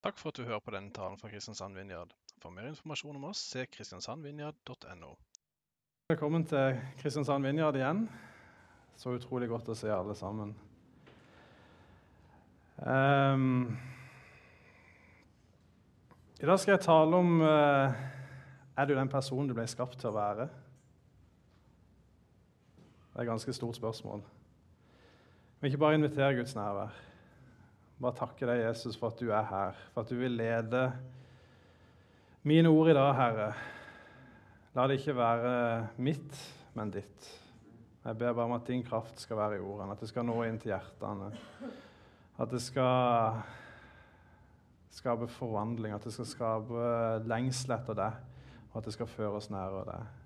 Takk for at du hører på denne talen fra Kristiansand Vinjard. For mer informasjon om oss, se kristiansandvinjard.no. Velkommen til Kristiansand Vinjard igjen. Så utrolig godt å se alle sammen. Um, I dag skal jeg tale om uh, Er du den personen du ble skapt til å være? Det er et ganske stort spørsmål. Men ikke bare invitere Guds nærvær. Bare takke deg, Jesus, for at du er her, for at du vil lede mine ord i dag, Herre. La det ikke være mitt, men ditt. Jeg ber bare om at din kraft skal være i ordene, at det skal nå inn til hjertene. At det skal skape forvandling, at det skal skape lengsel etter deg, og at det skal føre oss nærmere deg.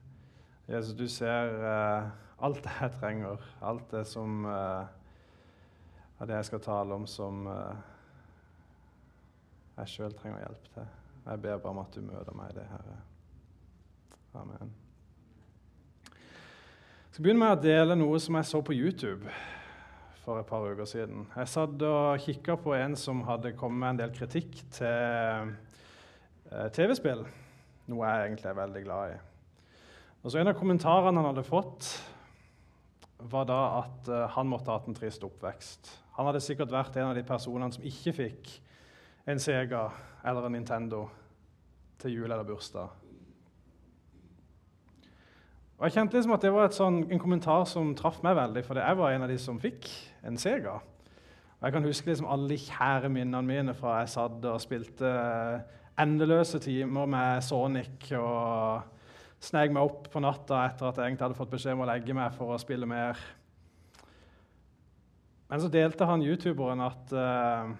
Jesus, du ser uh, alt det jeg trenger, alt det som eh, er det jeg skal tale om, som eh, jeg sjøl trenger hjelp til. Jeg ber bare om at du møter meg i det, Herre. Amen. Jeg skal begynne med å dele noe som jeg så på YouTube for et par uker siden. Jeg satt og kikka på en som hadde kommet med en del kritikk til eh, TV-spill, noe jeg egentlig er veldig glad i. Og så En av kommentarene han hadde fått, var da at eh, han måtte ha hatt en trist oppvekst. Han hadde sikkert vært en av de personene som ikke fikk en Sega eller en Nintendo til jul eller bursdag. Og Jeg kjente liksom at det var sånn, en kommentar som traff meg veldig, for jeg var en av de som fikk en Sega. Og Jeg kan huske liksom alle de kjære minnene mine fra jeg satt og spilte endeløse timer med Sonic og snek meg opp på natta etter at jeg egentlig hadde fått beskjed om å legge meg for å spille mer. Men så delte han youtuberen at uh,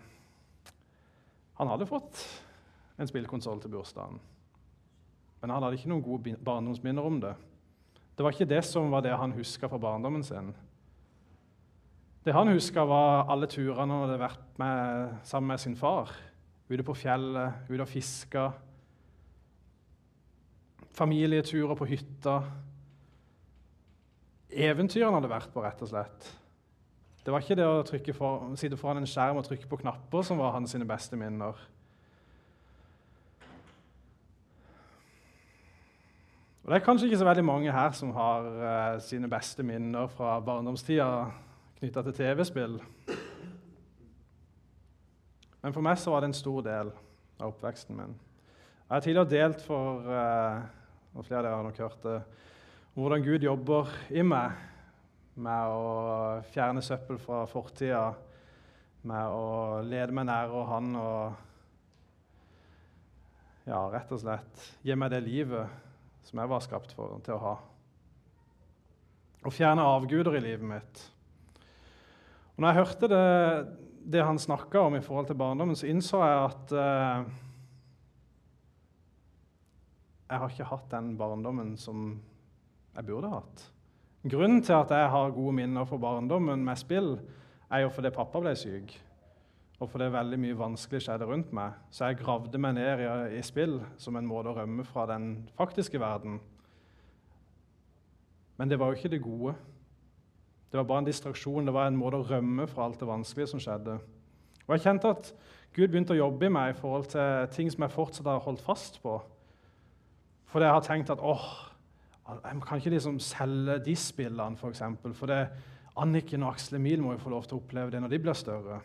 han hadde fått en spillkonsoll til bursdagen. Men han hadde ikke noen gode barndomsminner om det. Det var ikke det som var det han huska fra barndommen sin. Det han huska, var alle turene han hadde vært med sammen med sin far. Ute på fjellet, ute og fiska. Familieturer på hytta. Eventyr han hadde vært på, rett og slett. Det var ikke det å for, sitte foran en skjerm og trykke på knapper som var hans beste minner. Og Det er kanskje ikke så veldig mange her som har uh, sine beste minner fra barndomstida knytta til TV-spill. Men for meg så var det en stor del av oppveksten min. Jeg har tidligere delt for uh, og flere av dere har nok hørt det, hvordan Gud jobber i meg med å fjerne søppel fra fortida, med å lede meg nærere Han og ja, rett og slett gi meg det livet som jeg var skapt for, til å ha. Å fjerne avguder i livet mitt. Og når jeg hørte det, det han snakka om i forhold til barndommen, så innså jeg at eh, jeg har ikke hatt den barndommen som jeg burde hatt. Grunnen til at jeg har gode minner fra barndommen med spill, er jo fordi pappa ble syk, og fordi veldig mye vanskelig skjedde rundt meg. Så jeg gravde meg ned i, i spill som en måte å rømme fra den faktiske verden. Men det var jo ikke det gode. Det var bare en distraksjon, det var en måte å rømme fra alt det vanskelige som skjedde. Og jeg kjente at Gud begynte å jobbe i meg i forhold til ting som jeg fortsatt har holdt fast på. Fordi jeg har tenkt at åh, jeg kan ikke liksom selge de spillene, f.eks. For, eksempel, for det, Anniken og Aksel Emil må jo få lov til å oppleve det når de blir større.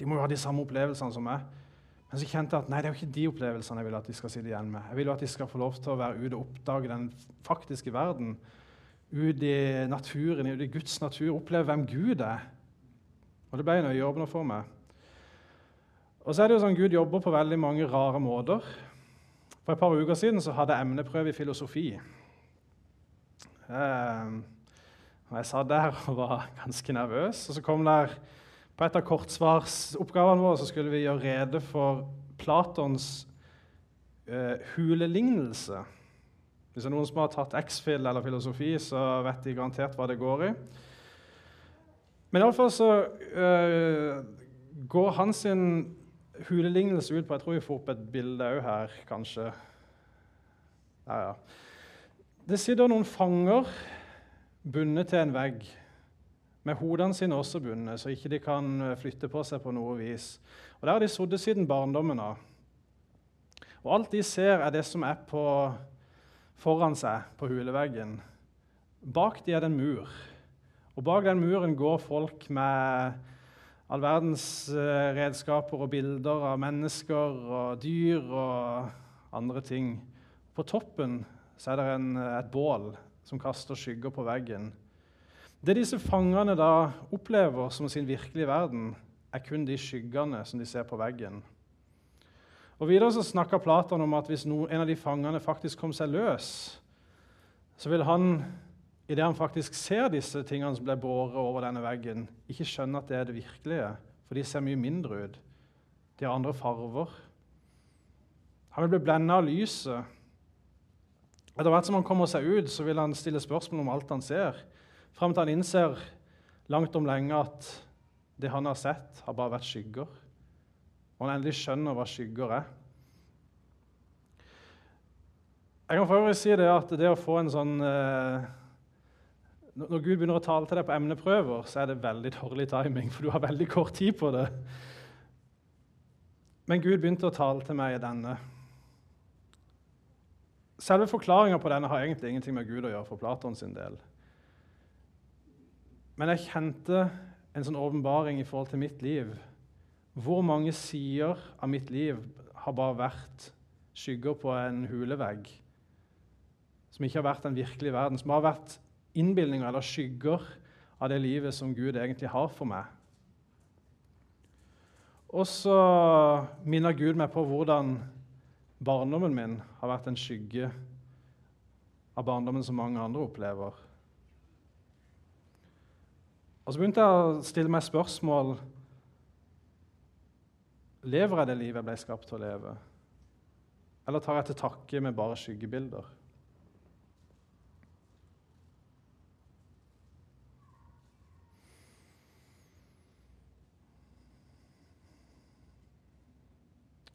De må jo ha de samme opplevelsene som meg. Men så kjente jeg at nei, det er jo ikke de opplevelsene jeg vil at de skal sitte igjen med. Jeg vil jo at de skal få lov til å være ute og oppdage den faktiske verden. Ut i naturen, ut i Guds natur, oppleve hvem Gud er. Og det ble en øyeåpner for meg. Og så er det jo sånn Gud jobber på veldig mange rare måter. For et par uker siden så hadde jeg emneprøve i filosofi. Eh, jeg satt der og var ganske nervøs. og så kom der På et av kortsvarsoppgavene våre så skulle vi gjøre rede for Platons eh, hulelignelse. Hvis det er noen som har tatt X-FIL eller filosofi, så vet de garantert hva det går i. Men iallfall så eh, går hans hulelignelse ut på Jeg tror vi får opp et bilde òg her, kanskje. Ja, ja. Det sitter noen fanger bundet til en vegg med hodene sine også bundet, så ikke de kan eh, flytte på seg på noe vis. Og Der har de sittet siden barndommen av. Og alt de ser, er det som er på, foran seg på huleveggen. Bak de er det en mur. Og bak den muren går folk med all verdens eh, redskaper og bilder av mennesker og dyr og andre ting. På toppen så er det en, et bål som kaster skygger på veggen. Det disse fangene da opplever som sin virkelige verden, er kun de skyggene som de ser på veggen. Og Videre så snakka Platan om at hvis no, en av de fangene faktisk kom seg løs, så vil han, idet han faktisk ser disse tingene som ble båret over denne veggen, ikke skjønner at det er det virkelige, for de ser mye mindre ut. De har andre farver. Han vil bli blenda av lyset. Etter hvert som han kommer seg ut, så vil han stille spørsmål om alt han ser. Fram til han innser langt om lenge at det han har sett, har bare vært skygger. Og han endelig skjønner hva skygger er. Jeg kan for øvrig si det at det å få en sånn eh, Når Gud begynner å tale til deg på emneprøver, så er det veldig dårlig timing, for du har veldig kort tid på det. Men Gud begynte å tale til meg i denne. Selve forklaringa på denne har egentlig ingenting med Gud å gjøre for Platon sin del. Men jeg kjente en sånn åpenbaring i forhold til mitt liv. Hvor mange sider av mitt liv har bare vært skygger på en hulevegg? Som ikke har vært den virkelige verden, som har vært innbilninger eller skygger av det livet som Gud egentlig har for meg. Og så minner Gud meg på hvordan barndommen min har vært en skygge av barndommen som mange andre opplever. Og så begynte jeg å stille meg spørsmål Lever jeg det livet jeg ble skapt til å leve? Eller tar jeg til takke med bare skyggebilder?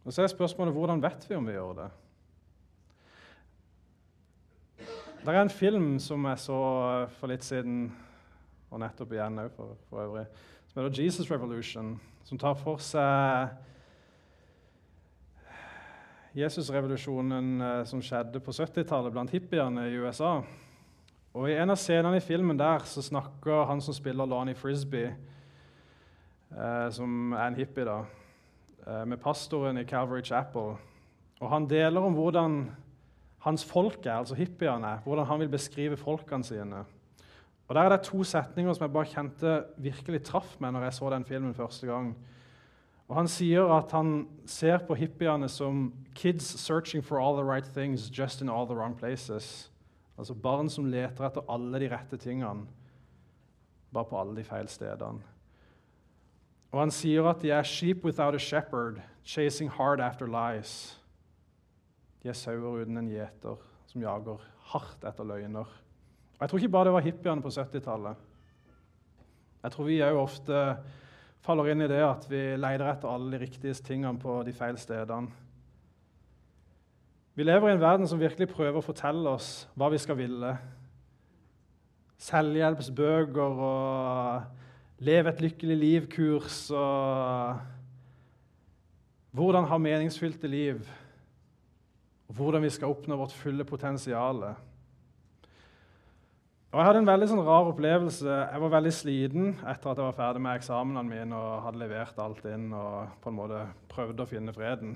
Og så er spørsmålet hvordan vet vi om vi gjør det? Det er en film som jeg så for litt siden og nettopp igjen òg, for, for, øvrig, som heter Jesus Revolution, som tar for seg Jesusrevolusjonen eh, som skjedde på 70-tallet blant hippiene i USA. Og I en av scenene i filmen der så snakker han som spiller Lonnie Frisbee, eh, som er en hippie, da, med pastoren i Calvary Chapel. Og Han deler om hvordan hans folk er, altså hippiene, hvordan han vil beskrive folkene sine. Og Der er det to setninger som jeg bare kjente virkelig traff meg når jeg så den filmen første gang. Og Han sier at han ser på hippiene som 'kids searching for all the right things just in all the wrong places'. Altså barn som leter etter alle de rette tingene, bare på alle de feil stedene. Og Han sier at de er 'sheep without a shepherd, chasing hard after lies'. De er sauer uten en gjeter som jager hardt etter løgner. Og Jeg tror ikke bare det var hippiene på 70-tallet. Jeg tror vi òg ofte faller inn i det at vi leter etter alle de riktige tingene på de feil stedene. Vi lever i en verden som virkelig prøver å fortelle oss hva vi skal ville. Selvhjelpsbøker og leve et lykkelig liv-kurs og hvordan ha meningsfylte liv. Og hvordan vi skal oppnå vårt fulle potensial. Og Jeg hadde en veldig sånn rar opplevelse. Jeg var veldig sliten etter at jeg var ferdig med eksamenene mine og hadde levert alt inn og på en måte prøvde å finne freden.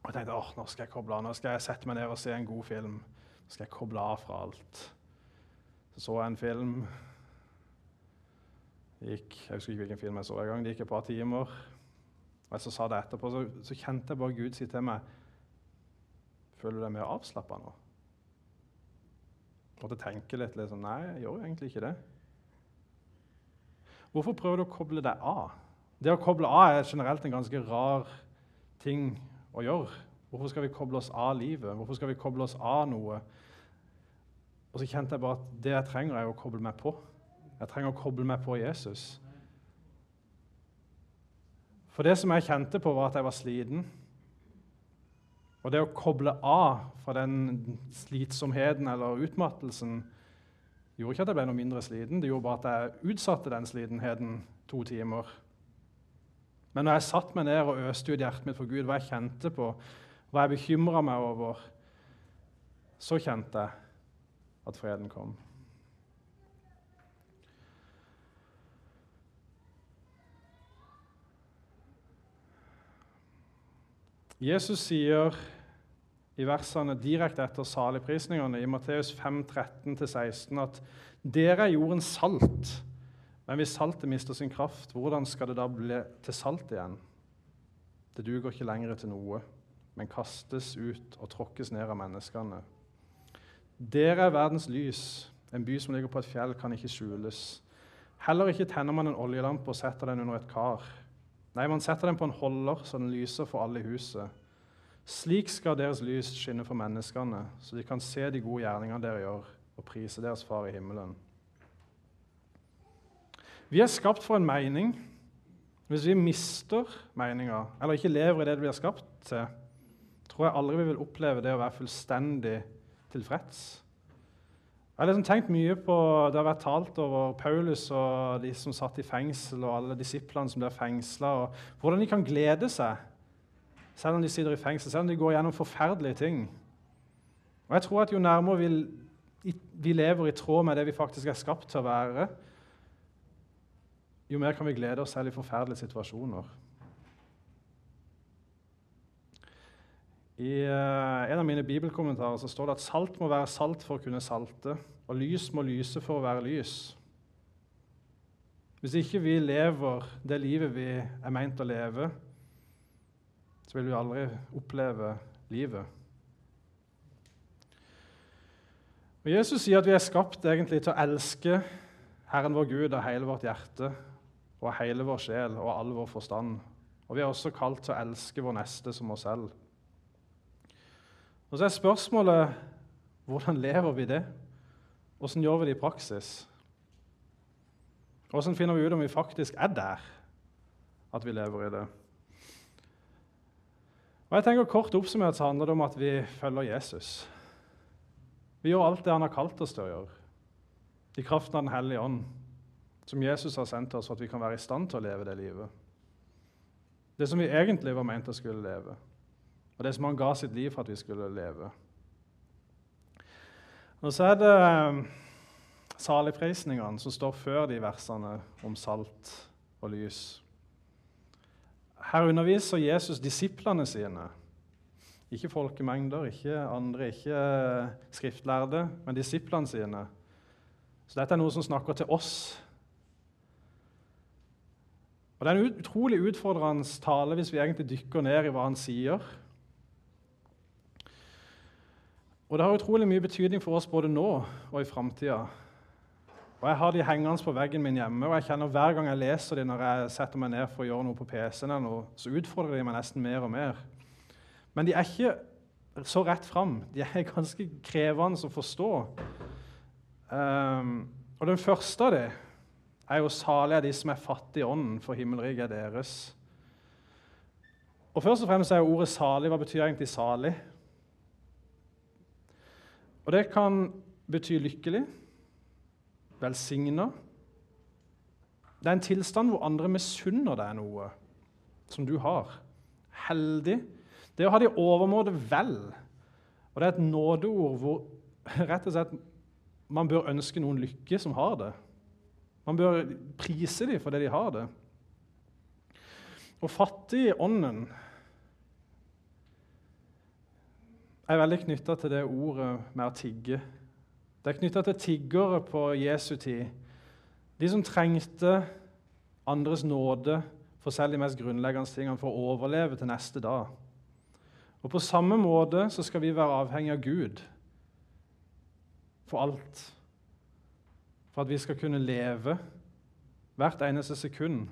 Og Jeg tenkte åh, nå skal jeg koble av. Nå skal jeg sette meg ned og se en god film. Nå skal jeg koble av fra alt. Så så jeg en film. Gikk, jeg husker ikke hvilken film jeg så en gang. Det gikk et par timer. Og jeg sa det etterpå, så, så kjente jeg bare Gud si til meg Føler du deg mer avslappa nå? måtte tenke litt liksom, Nei, jeg gjør egentlig ikke det. Hvorfor prøver du å koble deg av? Det å koble av er generelt en ganske rar ting å gjøre. Hvorfor skal vi koble oss av livet? Hvorfor skal vi koble oss av noe? Og så kjente jeg bare at det jeg trenger, er å koble meg på. Jeg trenger å koble meg på Jesus. For det som jeg kjente på, var at jeg var sliten. Og det å koble av fra den slitsomheten eller utmattelsen gjorde ikke at jeg ble noe mindre sliten, det gjorde bare at jeg utsatte den slitenheten to timer. Men når jeg satte meg ned og øste ut hjertet mitt for Gud, hva jeg kjente på, hva jeg bekymra meg over, så kjente jeg at freden kom. Jesus sier i versene direkte etter saligprisningene i Matteus 5, 13-16 at dere er jorden salt. Men hvis saltet mister sin kraft, hvordan skal det da bli til salt igjen? Det duger ikke lenger til noe, men kastes ut og tråkkes ned av menneskene. Dere er verdens lys. En by som ligger på et fjell, kan ikke skjules. Heller ikke tenner man en oljelampe og setter den under et kar. Nei, man setter den på en holder, så den lyser for alle i huset. Slik skal deres lys skinne for menneskene, så de kan se de gode gjerningene dere gjør, og prise deres Far i himmelen. Vi er skapt for en mening. Hvis vi mister meninga, eller ikke lever i det vi er skapt til, tror jeg aldri vi vil oppleve det å være fullstendig tilfreds. Jeg har liksom tenkt mye på, Det har vært talt over Paulus og de som satt i fengsel, og alle disiplene som ble fengsla, og hvordan de kan glede seg selv om de sitter i fengsel, selv om de går gjennom forferdelige ting. Og jeg tror at Jo nærmere vi, vi lever i tråd med det vi faktisk er skapt til å være, jo mer kan vi glede oss selv i forferdelige situasjoner. I uh, en av mine bibelkommentarer så står det at salt må være salt for å kunne salte, og lys må lyse for å være lys. Hvis ikke vi lever det livet vi er meint å leve, så vil vi aldri oppleve livet. Og Jesus sier at vi er skapt egentlig til å elske Herren vår Gud av hele vårt hjerte og av hele vår sjel og all vår forstand. Og vi er også kalt til å elske vår neste som oss selv. Og Så er spørsmålet hvordan lever vi det? Hvordan gjør vi det i praksis? Hvordan finner vi ut om vi faktisk er der at vi lever i det? Og jeg tenker Kort oppsummert så handler det om at vi følger Jesus. Vi gjør alt det han har kalt oss til å gjøre, i kraften av Den hellige ånd, som Jesus har sendt oss for at vi kan være i stand til å leve det livet. Det som vi egentlig var ment å skulle leve, og det som han ga sitt liv for at vi skulle leve. Og så er det eh, saligprisningene som står før de versene om salt og lys. Her underviser Jesus disiplene sine. Ikke folkemengder, ikke andre, ikke skriftlærde, men disiplene sine. Så dette er noe som snakker til oss. Og Det er en utrolig utfordrende tale hvis vi egentlig dykker ned i hva han sier. Og det har utrolig mye betydning for oss både nå og i framtida. Og Jeg har de hengende på veggen min hjemme, og jeg kjenner hver gang jeg leser de når jeg setter meg ned for å gjøre noe på PC-en, så utfordrer de meg nesten mer og mer. Men de er ikke så rett fram. De er ganske krevende å forstå. Um, og den første av dem er jo 'salige er de som er fattige i ånden, for himmelriket er deres'. Og Først og fremst er ordet 'salig' Hva betyr egentlig 'salig'? Og Det kan bety lykkelig velsigna. Det er en tilstand hvor andre misunner deg noe som du har. Heldig. Det å ha det i overmåte vel. Og det er et nådeord hvor rett og slett man bør ønske noen lykke som har det. Man bør prise dem for det de har det. Og fattig i ånden er veldig knytta til det ordet med å tigge. Det er knytta til tiggere på Jesu tid. De som trengte andres nåde for selv de mest grunnleggende tingene for å overleve til neste dag. Og På samme måte så skal vi være avhengig av Gud for alt. For at vi skal kunne leve hvert eneste sekund.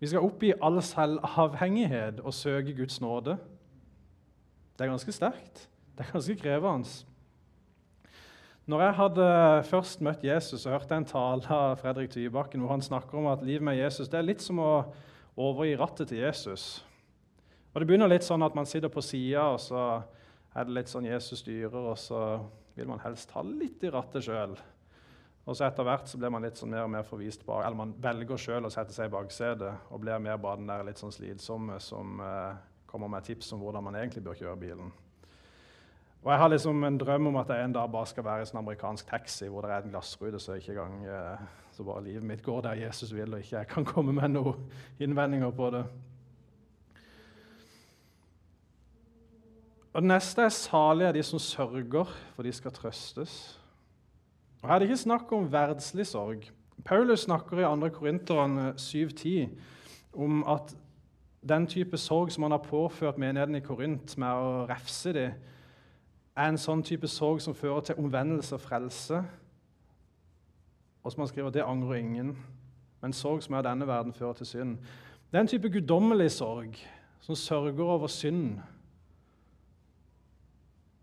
Vi skal oppgi all selvavhengighet og søke Guds nåde. Det er ganske sterkt. Det er ganske krevende. Når jeg hadde først møtt Jesus og hørte en tale av Fredrik Tybakken hvor han snakker om at livet med Jesus det er litt som å overgi rattet til Jesus. Og Det begynner litt sånn at man sitter på sida, og så er det litt sånn Jesus styrer, og så vil man helst ha litt i rattet sjøl. Og så etter hvert så blir man litt sånn mer og mer forvist bak, eller man velger sjøl å sette seg i baksetet og blir mer bare den der litt sånn slitsomme som eh, kommer med tips om hvordan man egentlig bør kjøre bilen. Og Jeg har liksom en drøm om at jeg en dag bare skal være i sånn amerikansk taxi hvor det er en glassrute, så, ikke gang, eh, så bare livet mitt går der Jesus vil, og ikke jeg kan komme med noen innvendinger på det. Og Det neste er salige er de som sørger, for de skal trøstes. Og Her er det ikke snakk om verdslig sorg. Paulus snakker i 2. Korinteren 7,10 om at den type sorg som han har påført menigheten i Korint med å refse dem, er en sånn type sorg som fører til omvendelse og frelse. Og som han skriver, det angrer ingen. Men sorg som er denne verden, fører til synd. Det er en type guddommelig sorg som sørger over synd.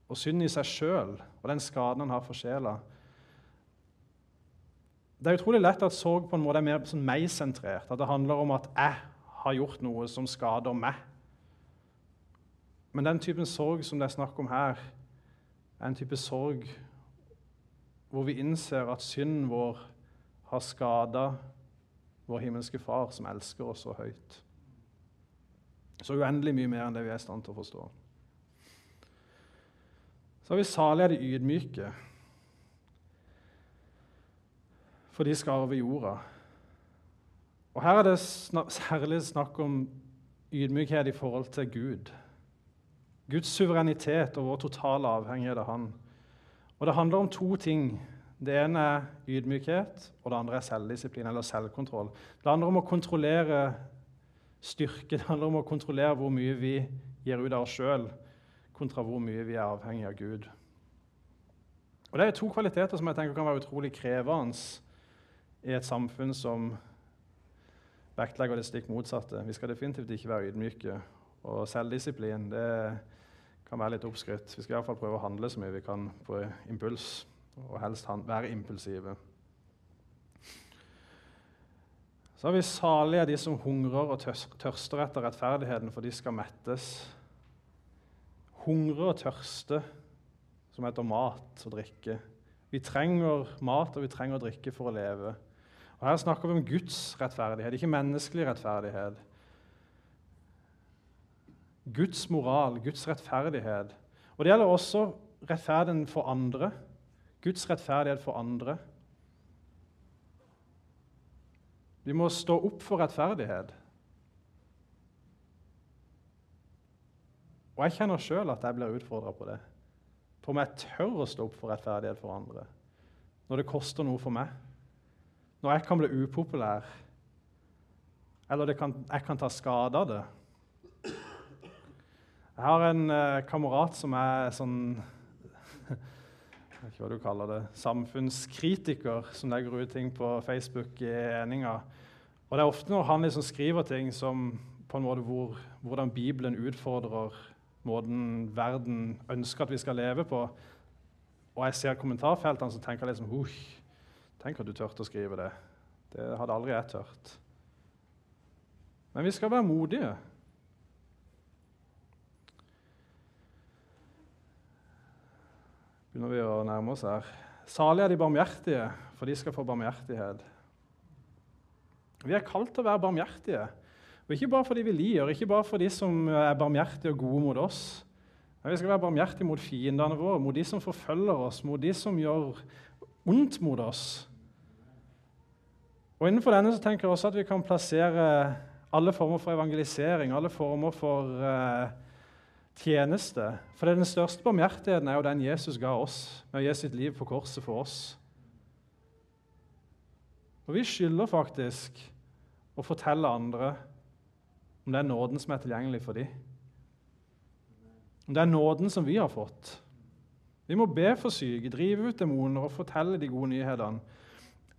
Og synd i seg sjøl og den skaden han har for sjela. Det er utrolig lett at sorg på en måte er mer sånn meg-sentrert. At det handler om at jeg har gjort noe som skader meg. Men den typen sorg som det er snakk om her, er en type sorg hvor vi innser at synden vår har skada vår himmelske Far, som elsker oss så høyt. Så uendelig mye mer enn det vi er i stand til å forstå. Så har vi salige de ydmyke for de skal arve jorda. Og Her er det særlig snakk om ydmykhet i forhold til Gud. Guds suverenitet og vår totale avhengighet av Han. Og Det handler om to ting. Det ene er ydmykhet, og det andre er selvdisiplin eller selvkontroll. Det handler om å kontrollere styrke, det handler om å kontrollere hvor mye vi gir ut av oss sjøl, kontra hvor mye vi er avhengig av Gud. Og Det er to kvaliteter som jeg tenker kan være utrolig krevende i et samfunn som vektlegger det stikk motsatte. Vi skal definitivt ikke være ydmyke. Og selvdisiplin det kan være litt oppskrytt. Vi skal i hvert fall prøve å handle så mye vi kan på impuls, og helst være impulsive. Så har vi salige de som hungrer og tørster etter rettferdigheten, for de skal mettes. Hungrer og tørster som heter mat og drikke. Vi trenger mat og vi trenger drikke for å leve. Og Her snakker vi om Guds rettferdighet, ikke menneskelig rettferdighet. Guds moral, Guds rettferdighet. Og Det gjelder også rettferdigheten for andre. Guds rettferdighet for andre. Vi må stå opp for rettferdighet. Og jeg kjenner sjøl at jeg blir utfordra på det. For om jeg tør å stå opp for rettferdighet for andre når det koster noe for meg når jeg kan bli upopulær, eller kan, jeg kan ta skade av det. Jeg har en eh, kamerat som er sånn jeg vet ikke hva du kaller det, samfunnskritiker, som legger ut ting på Facebook i eninga. Og Det er ofte når han liksom skriver ting som på en måte hvor, hvordan Bibelen utfordrer måten verden ønsker at vi skal leve på, og jeg ser kommentarfeltene, så tenker jeg liksom Tenk at du turte å skrive det. Det hadde aldri jeg tørt. Men vi skal være modige. Begynner vi å nærme oss her. Salige er de barmhjertige, for de skal få barmhjertighet. Vi er kalt til å være barmhjertige. Og Ikke bare fordi vi lider, ikke bare for de som er barmhjertige og gode mot oss. Men vi skal være barmhjertige mot fiendene våre, mot de som forfølger oss, mot de som gjør ondt mot oss. Og Innenfor denne så tenker jeg også at vi kan plassere alle former for evangelisering, alle former for uh, tjeneste. For den største barmhjertigheten er jo den Jesus ga oss med å gi sitt liv på korset for oss. Og vi skylder faktisk å fortelle andre om den nåden som er tilgjengelig for dem. Om den nåden som vi har fått. Vi må be for syke, drive ut demoner og fortelle de gode nyhetene.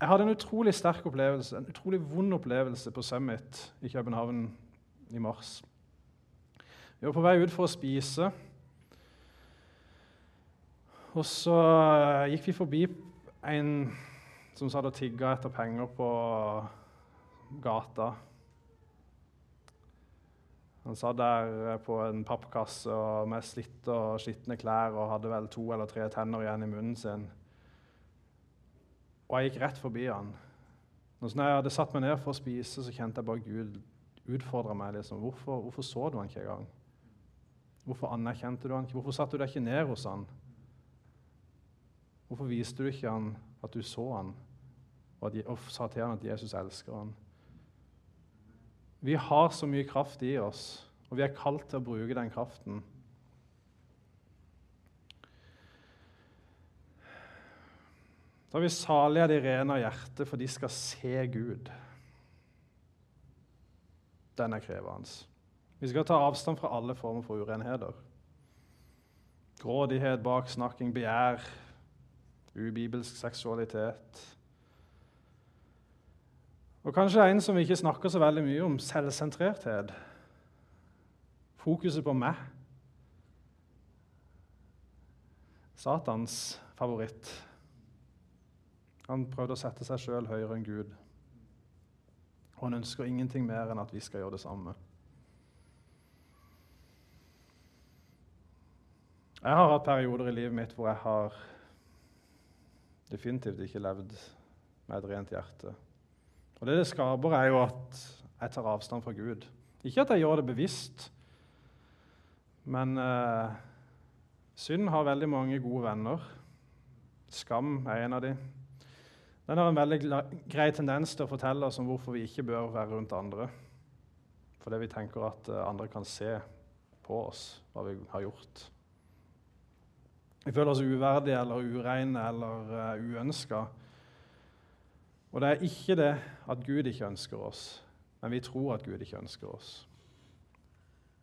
Jeg hadde en utrolig sterk opplevelse, en utrolig vond opplevelse på Summit i København i mars. Vi var på vei ut for å spise. Og så gikk vi forbi en som satt og tigga etter penger på gata. Han satt der på en pappkasse med slitte og skitne klær og hadde vel to eller tre tenner igjen i munnen sin. Og jeg gikk rett forbi han. Når jeg hadde satt meg ned for å spise, så kjente jeg bare Gud utfordre meg. Liksom. Hvorfor, hvorfor, så du han ikke engang? Hvorfor anerkjente du han ikke? Hvorfor satte du deg ikke ned hos han? Hvorfor viste du ikke han at du så han, og, at, og sa til han at Jesus elsker han? Vi har så mye kraft i oss, og vi er kalt til å bruke den kraften. Da er vi salige de rene av hjerte, for de skal se Gud. Den er krevende. Vi skal ta avstand fra alle former for urenheter. Grådighet, baksnakking, begjær, ubibelsk seksualitet. Og kanskje en som vi ikke snakker så veldig mye om, selvsentrerthet. Fokuset på meg. Satans favoritt. Han prøvde å sette seg sjøl høyere enn Gud. Og han ønsker ingenting mer enn at vi skal gjøre det samme. Jeg har hatt perioder i livet mitt hvor jeg har definitivt ikke levd med et rent hjerte. Og det det skaper, er jo at jeg tar avstand fra Gud. Ikke at jeg gjør det bevisst, men eh, synd har veldig mange gode venner. Skam er en av dem. Den har en veldig grei tendens til å fortelle oss om hvorfor vi ikke bør være rundt andre. Fordi vi tenker at eh, andre kan se på oss hva vi har gjort. Vi føler oss uverdige eller ureine eller uh, eh, uønska. Og det er ikke det at Gud ikke ønsker oss, men vi tror at Gud ikke ønsker oss.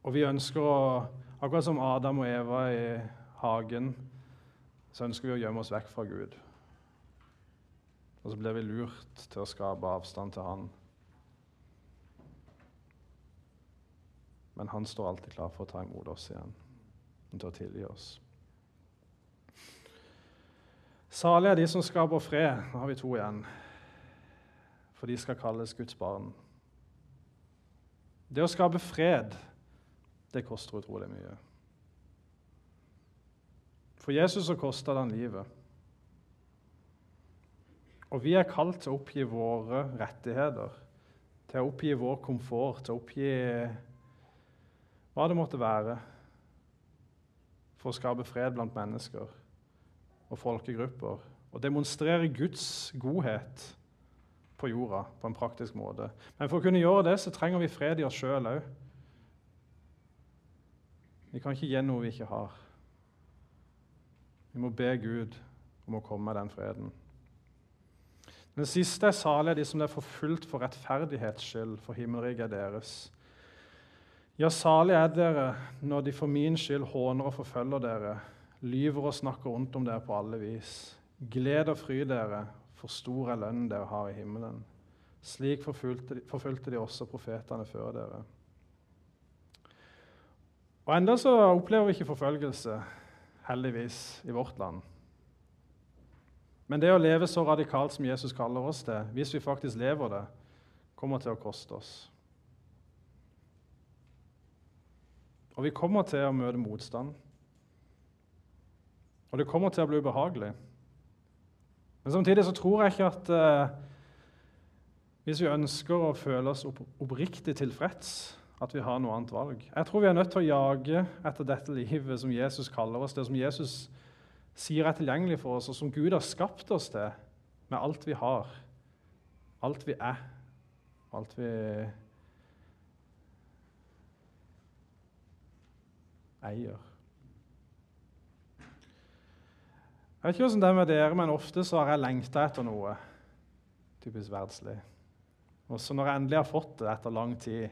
Og vi ønsker å Akkurat som Adam og Eva i hagen, så ønsker vi å gjemme oss vekk fra Gud. Og så blir vi lurt til å skape avstand til han. Men han står alltid klar for å ta imot oss igjen til å tilgi oss. Salige er de som skaper fred. Nå har vi to igjen. For de skal kalles Guds barn. Det å skape fred, det koster utrolig mye. For Jesus så kosta han livet. Og vi er kalt til å oppgi våre rettigheter, til å oppgi vår komfort, til å oppgi hva det måtte være, for å skape fred blant mennesker og folkegrupper. Og demonstrere Guds godhet på jorda på en praktisk måte. Men for å kunne gjøre det så trenger vi fred i oss sjøl òg. Vi kan ikke gi noe vi ikke har. Vi må be Gud om å komme med den freden. Den siste er salig de som er forfulgt for rettferdighets skyld, for himmelriket er deres. Ja, salig er dere når de for min skyld håner og forfølger dere, lyver og snakker rundt om dere på alle vis. Gled og fry dere, for stor er lønnen dere har i himmelen. Slik forfulgte de, forfulgte de også profetene før dere. Og Enda så opplever vi ikke forfølgelse, heldigvis, i vårt land. Men det å leve så radikalt som Jesus kaller oss det, hvis vi faktisk lever det, kommer til å koste oss. Og vi kommer til å møte motstand. Og det kommer til å bli ubehagelig. Men samtidig så tror jeg ikke at eh, hvis vi ønsker å føle oss opp, oppriktig tilfreds, at vi har noe annet valg. Jeg tror vi er nødt til å jage etter dette livet som Jesus kaller oss, det som Jesus kaller sier er tilgjengelig for oss, og som Gud har skapt oss til med alt vi har, alt vi er, alt vi eier. Jeg vet ikke hvordan det er med dere, men ofte så har jeg lengta etter noe typisk verdslig. Og så når jeg endelig har fått det etter lang tid,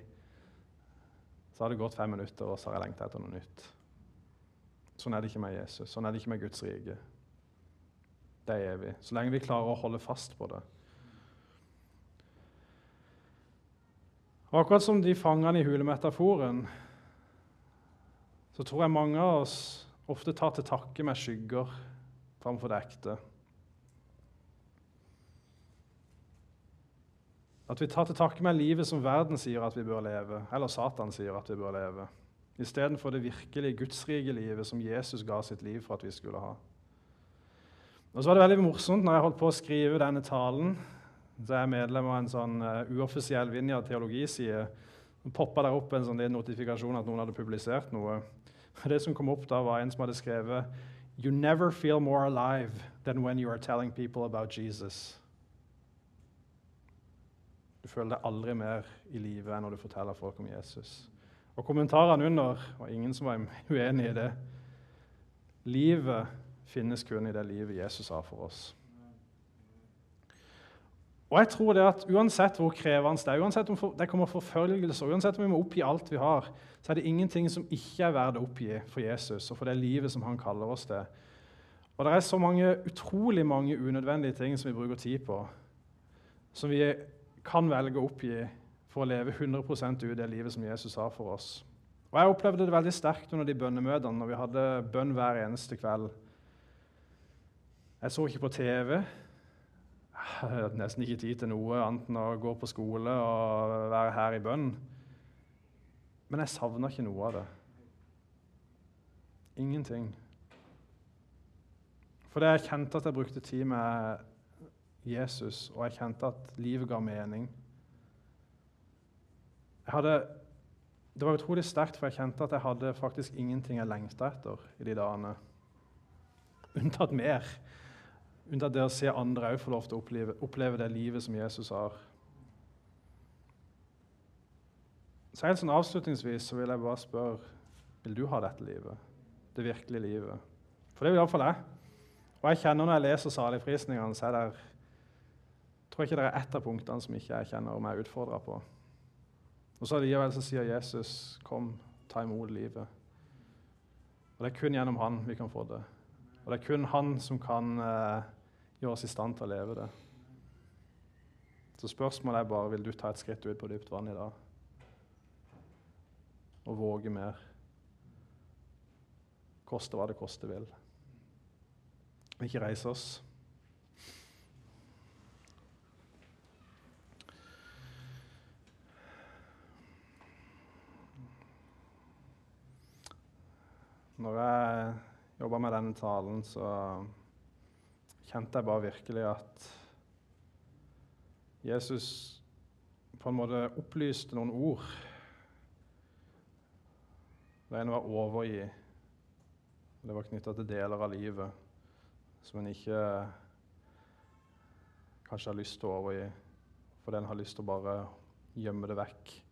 så har det gått fem minutter, og så har jeg lengta etter noe nytt. Sånn er det ikke med Jesus. Sånn er det ikke med Guds rike. Det er evig. Så lenge vi klarer å holde fast på det. Akkurat som de fangene i hulemetaforen, så tror jeg mange av oss ofte tar til takke med skygger framfor det ekte. At vi tar til takke med livet som verden sier at vi bør leve, eller Satan sier at vi bør leve istedenfor det virkelige gudsrike livet som Jesus ga sitt liv for at vi skulle ha. Og så var det veldig morsomt når jeg holdt på å skrive denne talen. Så jeg medlem av en sånn uh, uoffisiell Vinja teologiside. Så poppa der opp en sånn notifikasjon at noen hadde publisert noe. Og Det som kom opp da, var en som hadde skrevet You never feel more alive than when you are telling people about Jesus. Du føler deg aldri mer i live enn når du forteller folk om Jesus. Og Kommentarene under var ingen som var uenig i det. Livet finnes kun i det livet Jesus har for oss. Og jeg tror det at Uansett hvor krevende det er, uansett om det kommer forfølgelser, uansett om vi må oppgi alt vi har, så er det ingenting som ikke er verdt å oppgi for Jesus og for det livet som han kaller oss til. Og det er så mange, utrolig mange unødvendige ting som vi bruker tid på, som vi kan velge å oppgi for å leve 100% ut det livet som Jesus har for oss. Og Jeg opplevde det veldig sterkt under de bønnemøtene når vi hadde bønn hver eneste kveld. Jeg så ikke på TV. Jeg hadde nesten ikke tid til noe annet enn å gå på skole og være her i bønn. Men jeg savna ikke noe av det. Ingenting. Fordi jeg kjente at jeg brukte tid med Jesus, og jeg kjente at livet ga mening. Hadde, det var utrolig sterkt, for jeg kjente at jeg hadde faktisk ingenting jeg lengta etter i de dagene. Unntatt mer unntatt det å se andre òg få lov til å oppleve, oppleve, det livet som Jesus har. Så helt sånn Avslutningsvis så vil jeg bare spørre vil du ha dette livet. Det virkelige livet. For det vil iallfall jeg. Og jeg kjenner når jeg leser saligprisningene, så er det, tror jeg ikke det er ett av punktene som ikke jeg kjenner meg utfordra på. Og så allikevel så sier Jesus, 'Kom, ta imot livet'. Og Det er kun gjennom han vi kan få det. Og det er kun han som kan eh, gjøre oss i stand til å leve det. Så spørsmålet er bare vil du ta et skritt ut på dypt vann i dag og våge mer. Koste hva det koste vil. Ikke reise oss. Når jeg jobba med denne talen, så kjente jeg bare virkelig at Jesus på en måte opplyste noen ord. Det ene var 'overgi'. Det var knytta til deler av livet som en ikke kanskje har lyst til å overgi, fordi en har lyst til å bare gjemme det vekk.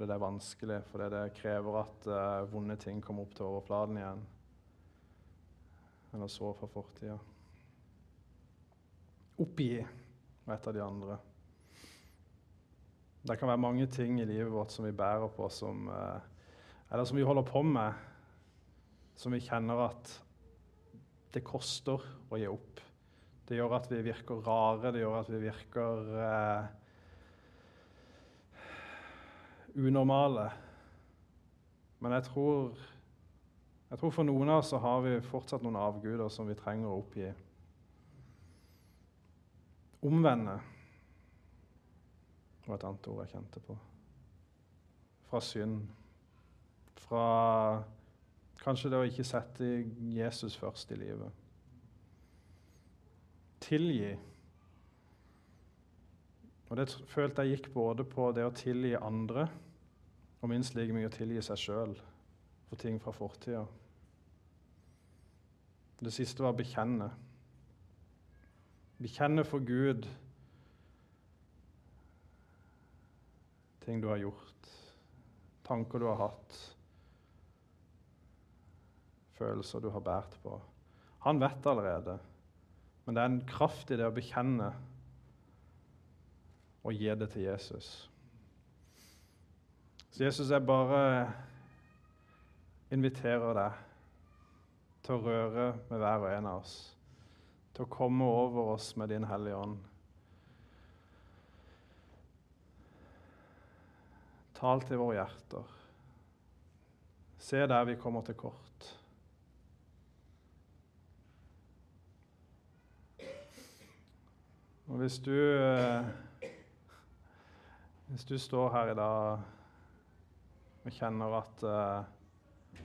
Fordi det er vanskelig, fordi det krever at uh, vonde ting kommer opp til overflaten igjen. Eller sår fra fortida. Oppgi var et av de andre. Det kan være mange ting i livet vårt som vi bærer på, som, uh, eller som vi holder på med, som vi kjenner at det koster å gi opp. Det gjør at vi virker rare, det gjør at vi virker eh, unormale. Men jeg tror, jeg tror for noen av oss har vi fortsatt noen avguder som vi trenger å oppgi omvende var et annet ord jeg kjente på. Fra synd. Fra kanskje det å ikke sette Jesus først i livet. Tilgi. Og Det følte jeg gikk både på det å tilgi andre og minst like mye å tilgi seg sjøl for ting fra fortida. Det siste var bekjenne. Bekjenne for Gud ting du har gjort, tanker du har hatt, følelser du har båret på. Han vet allerede, men det er en kraft i det å bekjenne og gi det til Jesus. Så Jesus, jeg bare inviterer deg til å røre med hver og en av oss til å komme over oss med Din Hellige Ånd. Tal til våre hjerter. Se der vi kommer til kort. Og hvis du, eh, hvis du står her i dag og kjenner at uh,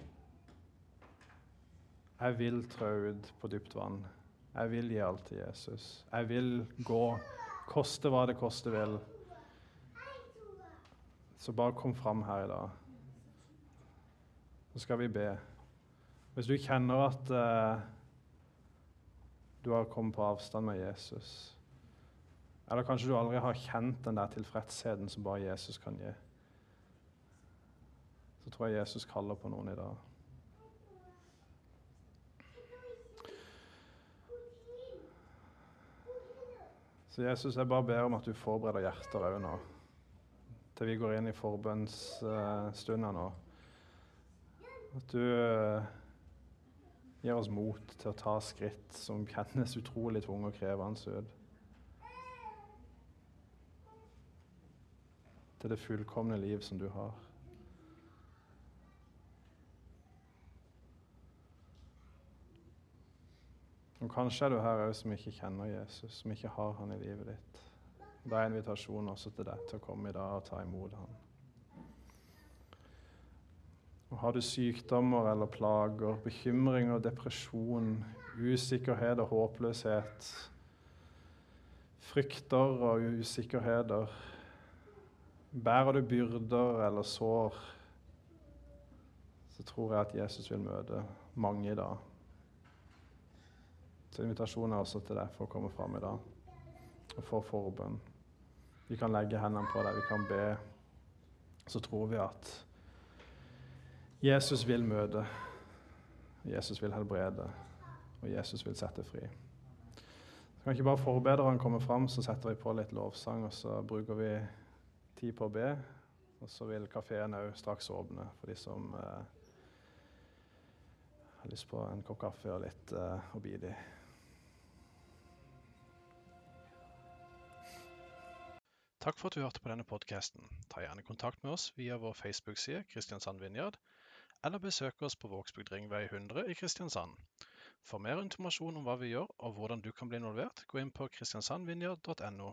jeg vil trå ut på dypt vann Jeg vil gi alt til Jesus. Jeg vil gå, koste hva det koste vil. Så bare kom fram her i dag. Så skal vi be. Hvis du kjenner at uh, du har kommet på avstand med Jesus, eller kanskje du aldri har kjent den der tilfredsheten som bare Jesus kan gi, så tror jeg Jesus kaller på noen i dag. Så Jesus, jeg bare ber om at du forbereder hjerter òg nå, til vi går inn i forbønnsstunder nå. At du eh, gir oss mot til å ta skritt som kjennes utrolig tunge og krevende ut. Til det fullkomne liv som du har. Og Kanskje er du her òg som ikke kjenner Jesus, som ikke har han i livet ditt. Det er invitasjonen også til deg til å komme i dag og ta imot han. Og Har du sykdommer eller plager, bekymringer, depresjon, usikkerhet og håpløshet, frykter og usikkerheter, bærer du byrder eller sår, så tror jeg at Jesus vil møte mange i dag. Så invitasjonen er også til deg for å komme fram i dag og få forbønn. Vi kan legge hendene på deg, vi kan be. Så tror vi at Jesus vil møte, Jesus vil helbrede, og Jesus vil sette fri. Så kan ikke bare forbedreren komme fram, så setter vi på litt lovsang, og så bruker vi tid på å be. Og så vil kafeen òg straks åpne for de som eh, har lyst på en kopp kaffe og litt eh, i. Takk for at du hørte på denne podkasten. Ta gjerne kontakt med oss via vår Facebook-side Kristiansand Vinjard, eller besøk oss på Vågsbygd Ringvei 100 i Kristiansand. For mer informasjon om hva vi gjør og hvordan du kan bli involvert, gå inn på kristiansandvinjard.no.